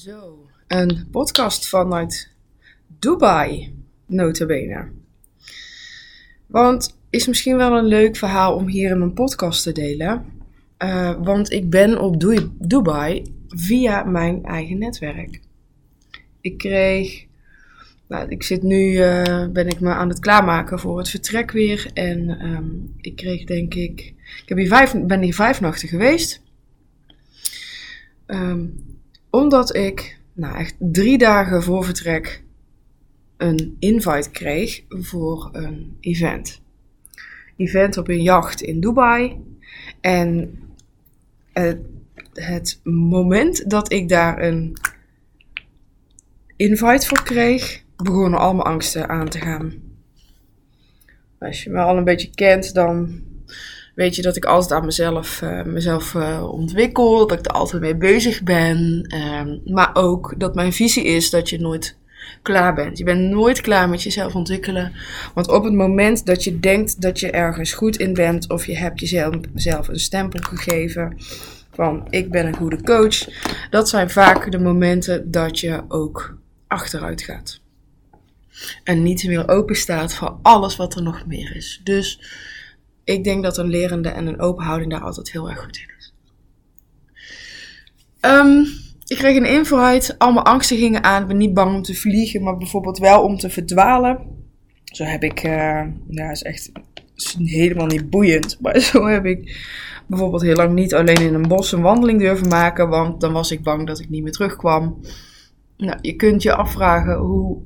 Zo, een podcast vanuit Dubai, notabene. Want is misschien wel een leuk verhaal om hier in mijn podcast te delen. Uh, want ik ben op Dubai via mijn eigen netwerk. Ik kreeg, nou, ik zit nu, uh, ben ik me aan het klaarmaken voor het vertrek weer. En um, ik kreeg denk ik, ik heb ben hier vijf nachten geweest. Um, omdat ik, nou echt drie dagen voor vertrek, een invite kreeg voor een event. Event op een jacht in Dubai. En het, het moment dat ik daar een invite voor kreeg, begonnen al mijn angsten aan te gaan. Als je me al een beetje kent, dan weet je dat ik altijd aan mezelf, uh, mezelf uh, ontwikkel, dat ik er altijd mee bezig ben. Uh, maar ook dat mijn visie is dat je nooit klaar bent. Je bent nooit klaar met jezelf ontwikkelen. Want op het moment dat je denkt dat je ergens goed in bent, of je hebt jezelf een stempel gegeven van ik ben een goede coach, dat zijn vaak de momenten dat je ook achteruit gaat. En niet meer open staat voor alles wat er nog meer is. Dus ik denk dat een lerende en een open houding daar altijd heel erg goed in is. Um, ik kreeg een invite, al mijn angsten gingen aan. Ik ben niet bang om te vliegen, maar bijvoorbeeld wel om te verdwalen. Zo heb ik, uh, ja, is echt helemaal niet boeiend, maar zo heb ik bijvoorbeeld heel lang niet alleen in een bos een wandeling durven maken, want dan was ik bang dat ik niet meer terugkwam. Nou, je kunt je afvragen hoe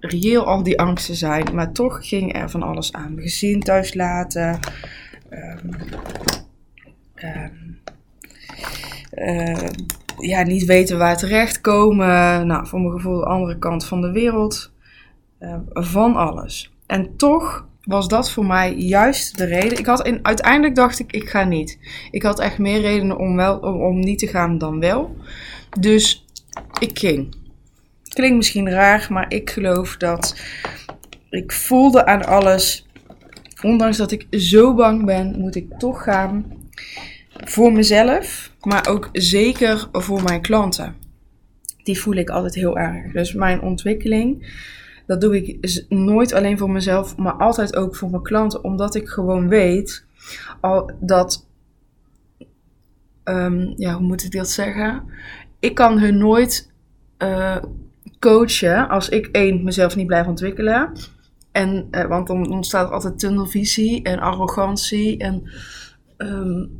reëel al die angsten zijn, maar toch ging er van alles aan. Mijn gezin thuis laten. Um, um, uh, ja, niet weten waar terecht komen. Nou, voor mijn gevoel de andere kant van de wereld. Van alles. En toch was dat voor mij juist de reden. Ik had in, uiteindelijk dacht ik, ik ga niet. Ik had echt meer redenen om, wel, om niet te gaan dan wel. Dus ik ging. Klinkt misschien raar, maar ik geloof dat ik voelde aan alles. Ondanks dat ik zo bang ben, moet ik toch gaan. Voor mezelf, maar ook zeker voor mijn klanten. Die voel ik altijd heel erg. Dus mijn ontwikkeling, dat doe ik nooit alleen voor mezelf, maar altijd ook voor mijn klanten. Omdat ik gewoon weet al dat. Um, ja, hoe moet ik dat zeggen? Ik kan hun nooit uh, coachen als ik één mezelf niet blijf ontwikkelen. En, uh, want dan ontstaat er altijd tunnelvisie en arrogantie. En um,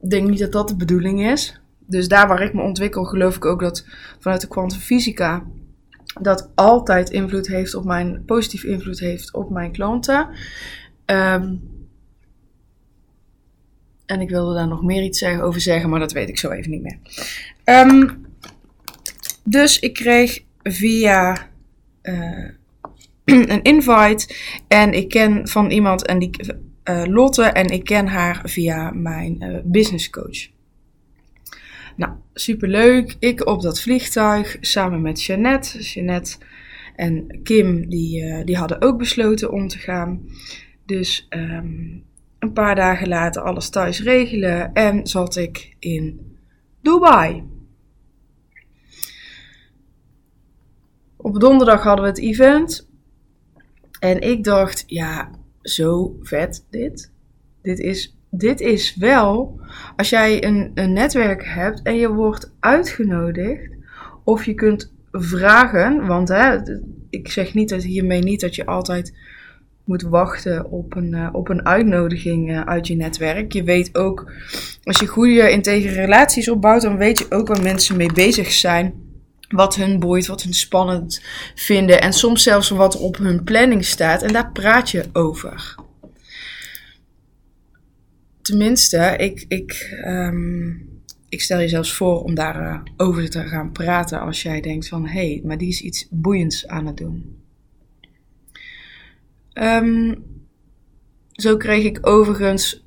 ik denk niet dat dat de bedoeling is. Dus daar waar ik me ontwikkel, geloof ik ook dat vanuit de kwantumfysica dat altijd invloed heeft op mijn, positief invloed heeft op mijn klanten. Um, en ik wilde daar nog meer iets over zeggen, maar dat weet ik zo even niet meer. Um, dus ik kreeg via uh, een invite. En ik ken van iemand en die, uh, Lotte en ik ken haar via mijn uh, business coach. Nou, superleuk. Ik op dat vliegtuig samen met Jeannette. Jeannette en Kim, die, die hadden ook besloten om te gaan. Dus um, een paar dagen later alles thuis regelen en zat ik in Dubai. Op donderdag hadden we het event. En ik dacht, ja, zo vet dit. Dit is, dit is wel, als jij een, een netwerk hebt en je wordt uitgenodigd, of je kunt vragen, want hè, ik zeg niet dat hiermee niet dat je altijd moet wachten op een, uh, op een uitnodiging uh, uit je netwerk. Je weet ook, als je goede integere relaties opbouwt, dan weet je ook waar mensen mee bezig zijn wat hun boeit, wat hun spannend vinden en soms zelfs wat op hun planning staat en daar praat je over. Tenminste, ik, ik, um, ik stel je zelfs voor om daarover uh, over te gaan praten als jij denkt van hé, hey, maar die is iets boeiends aan het doen. Um, zo kreeg ik overigens,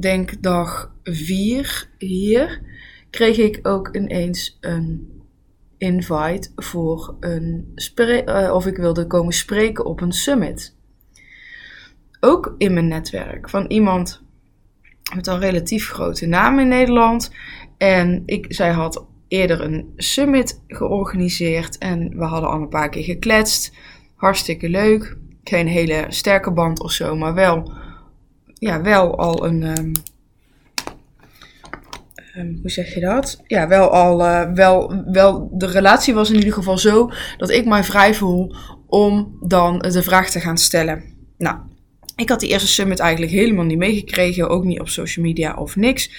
denk dag 4 hier kreeg ik ook ineens een invite voor een uh, of ik wilde komen spreken op een summit. Ook in mijn netwerk van iemand met een relatief grote naam in Nederland. En ik, zij had eerder een summit georganiseerd en we hadden al een paar keer gekletst. Hartstikke leuk. Geen hele sterke band of zo, maar wel, ja, wel al een. Um, um, hoe zeg je dat? Ja, wel al. Uh, wel, wel, de relatie was in ieder geval zo dat ik mij vrij voel om dan de vraag te gaan stellen. Nou, ik had die eerste summit eigenlijk helemaal niet meegekregen, ook niet op social media of niks.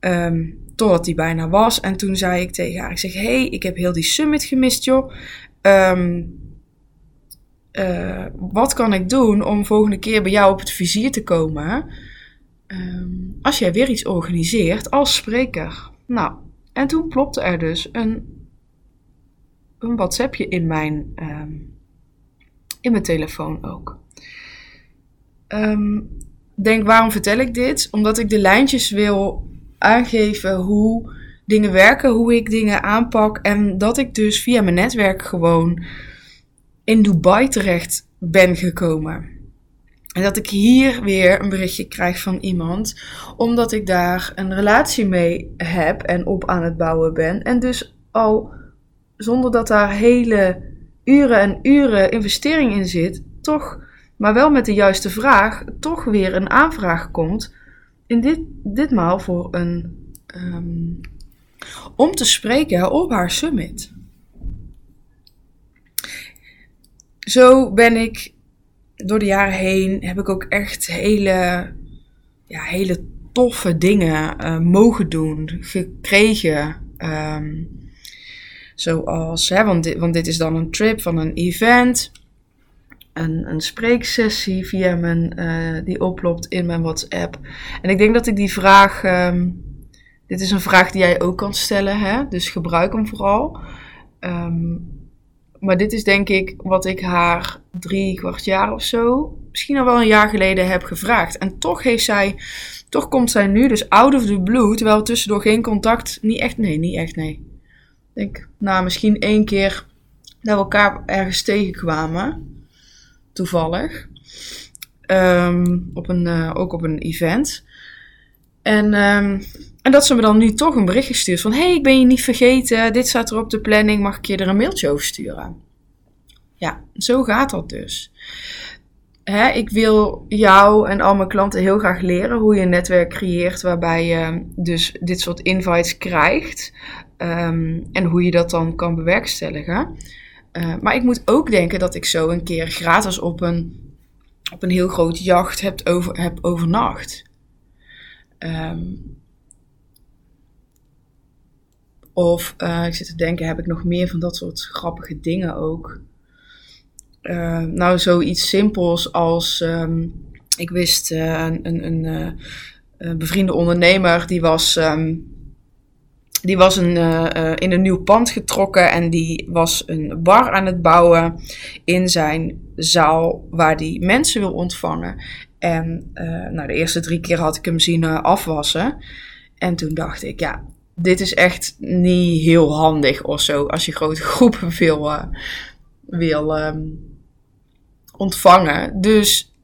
Um, totdat die bijna was. En toen zei ik tegen haar, ik zeg, hey, ik heb heel die summit gemist, joh. Um, uh, wat kan ik doen om volgende keer bij jou op het vizier te komen? Um, als jij weer iets organiseert als spreker. Nou, en toen plopte er dus een, een WhatsAppje in mijn, um, in mijn telefoon ook. Um, denk, waarom vertel ik dit? Omdat ik de lijntjes wil aangeven hoe dingen werken, hoe ik dingen aanpak. En dat ik dus via mijn netwerk gewoon in Dubai terecht ben gekomen. En dat ik hier weer een berichtje krijg van iemand, omdat ik daar een relatie mee heb en op aan het bouwen ben. En dus al zonder dat daar hele uren en uren investering in zit, toch, maar wel met de juiste vraag, toch weer een aanvraag komt. In dit, ditmaal voor een. Um, om te spreken op haar summit. zo ben ik door de jaren heen, heb ik ook echt hele, ja, hele toffe dingen uh, mogen doen, gekregen. Um, zoals, hè, want, dit, want dit is dan een trip van een event. Een, een spreeksessie via mijn, uh, die oplopt in mijn WhatsApp. En ik denk dat ik die vraag. Um, dit is een vraag die jij ook kan stellen, hè? dus gebruik hem vooral. Um, maar dit is denk ik wat ik haar drie kwart jaar of zo, misschien al wel een jaar geleden heb gevraagd. En toch heeft zij, toch komt zij nu dus out of the blue, terwijl tussendoor geen contact, niet echt, nee, niet echt, nee. Ik denk, nou, misschien één keer dat we elkaar ergens tegenkwamen, toevallig. Um, op een, uh, ook op een event. En, um, en dat ze me dan nu toch een bericht gestuurd van... hey, ik ben je niet vergeten, dit staat er op de planning, mag ik je er een mailtje over sturen? Ja, zo gaat dat dus. Ik wil jou en al mijn klanten heel graag leren hoe je een netwerk creëert... waarbij je dus dit soort invites krijgt. Um, en hoe je dat dan kan bewerkstelligen. Uh, maar ik moet ook denken dat ik zo een keer gratis op een, op een heel groot jacht heb, over, heb overnacht... Um, of uh, ik zit te denken, heb ik nog meer van dat soort grappige dingen ook? Uh, nou, zoiets simpels als um, ik wist uh, een, een, een, bevriende ondernemer die was. Um, die was een, in een nieuw pand getrokken en die was een bar aan het bouwen in zijn zaal waar die mensen wil ontvangen. En nou, de eerste drie keer had ik hem zien afwassen. En toen dacht ik, ja, dit is echt niet heel handig of zo. Als je grote groepen wil, uh, wil um, ontvangen. Dus,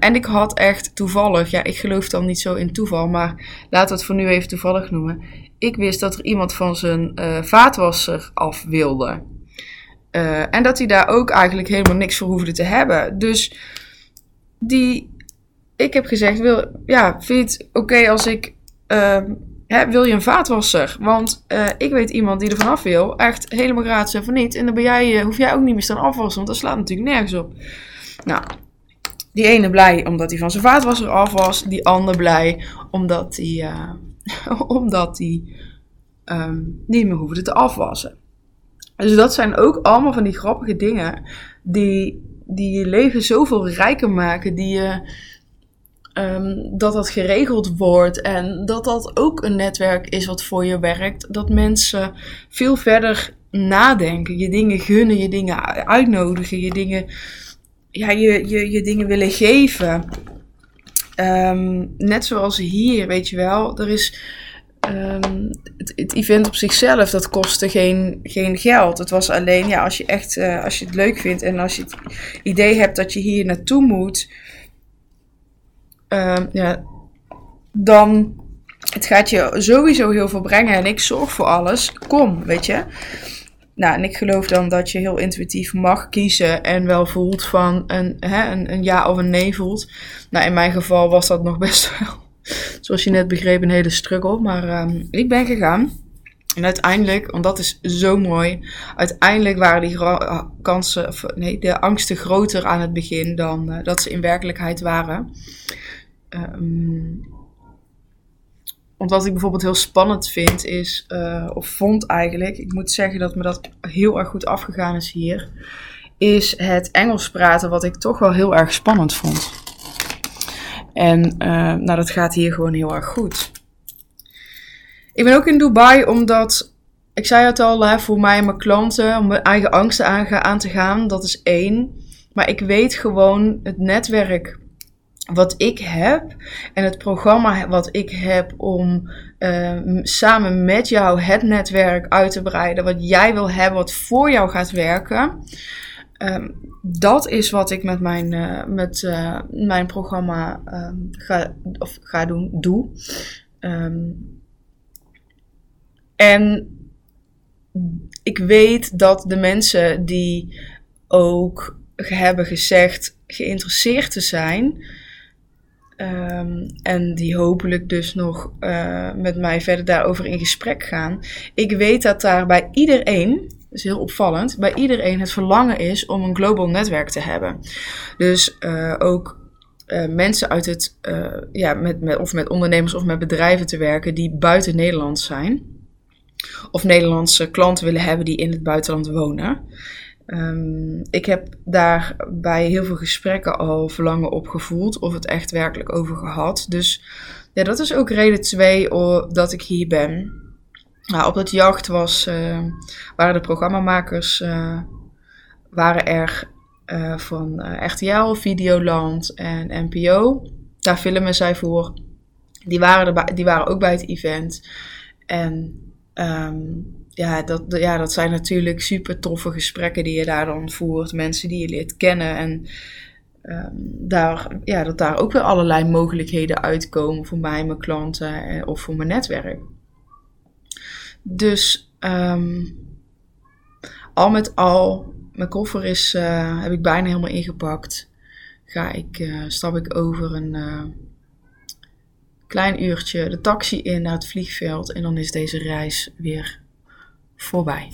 en ik had echt toevallig, ja, ik geloof dan niet zo in toeval, maar laten we het voor nu even toevallig noemen. Ik wist dat er iemand van zijn vaatwasser af wilde. en dat hij daar ook eigenlijk helemaal niks voor hoefde te hebben. Dus die ik heb gezegd, wil, ja, vind je het oké als ik, uh, wil je een vaatwasser? Want uh, ik weet iemand die er vanaf wil, echt helemaal gratis en van niet. En dan ben jij, uh, hoef jij ook niet meer staan afwassen, want dat slaat natuurlijk nergens op. Nou, die ene blij omdat hij van zijn vaatwasser af was, die ander blij omdat hij, uh, omdat hij um, niet meer hoefde te afwassen. Dus dat zijn ook allemaal van die grappige dingen die, die je leven zoveel rijker maken, die je um, dat dat geregeld wordt en dat dat ook een netwerk is wat voor je werkt. Dat mensen veel verder nadenken, je dingen gunnen, je dingen uitnodigen, je dingen, ja, je, je, je dingen willen geven. Um, net zoals hier, weet je wel, er is. Um, het, het, event op zichzelf, dat kostte geen, geen geld. Het was alleen, ja, als je echt, uh, als je het leuk vindt en als je het idee hebt dat je hier naartoe moet, ja, dan het gaat je sowieso heel veel brengen en ik zorg voor alles. Kom, weet je. Nou, en ik geloof dan dat je heel intuïtief mag kiezen en wel voelt van een, hè, een, een ja of een nee voelt. Nou, in mijn geval was dat nog best wel, zoals je net begreep, een hele struggle. Maar um, ik ben gegaan. En uiteindelijk, want dat is zo mooi, uiteindelijk waren die kansen, of, nee, de angsten groter aan het begin dan uh, dat ze in werkelijkheid waren. Um, wat ik bijvoorbeeld heel spannend vind is, uh, of vond eigenlijk, ik moet zeggen dat me dat heel erg goed afgegaan is hier, is het Engels praten, wat ik toch wel heel erg spannend vond. En uh, nou, dat gaat hier gewoon heel erg goed. Ik ben ook in Dubai omdat, ik zei het al, hè, voor mij en mijn klanten, om mijn eigen angsten aan te gaan, dat is één. Maar ik weet gewoon het netwerk wat ik heb en het programma wat ik heb om uh, samen met jou het netwerk uit te breiden, wat jij wil hebben, wat voor jou gaat werken. Um, dat is wat ik met mijn, uh, met, uh, mijn programma um, ga, of ga doen, doe. Um, en ik weet dat de mensen die ook hebben gezegd geïnteresseerd te zijn, Um, en die hopelijk dus nog uh, met mij verder daarover in gesprek gaan. Ik weet dat daar bij iedereen, dat is heel opvallend, bij iedereen het verlangen is om een global netwerk te hebben. Dus uh, ook uh, mensen uit het, ja, met, of met ondernemers of met bedrijven te werken die buiten Nederland zijn. Of Nederlandse klanten willen hebben die in het buitenland wonen. Um, ik heb daar bij heel veel gesprekken al verlangen op gevoeld, of het echt werkelijk over gehad. Dus ja, dat is ook reden twee dat ik hier ben. Nou, op het jacht was, uh, waren de programmamakers uh, waren er uh, van RTL, Videoland en NPO. Daar filmen zij voor. Die waren, er, die waren ook bij het event. En um, ja, dat, ja, dat zijn natuurlijk super toffe gesprekken die je daar dan voert. Mensen die je leert kennen. En um, daar, ja, dat daar ook weer allerlei mogelijkheden uitkomen voor mij, mijn klanten eh, of voor mijn netwerk. Dus um, al met al, mijn koffer is, uh, heb ik bijna helemaal ingepakt. Ga ik, uh, stap ik over een klein uurtje de taxi in naar het vliegveld. En dan is deze reis weer voorbij.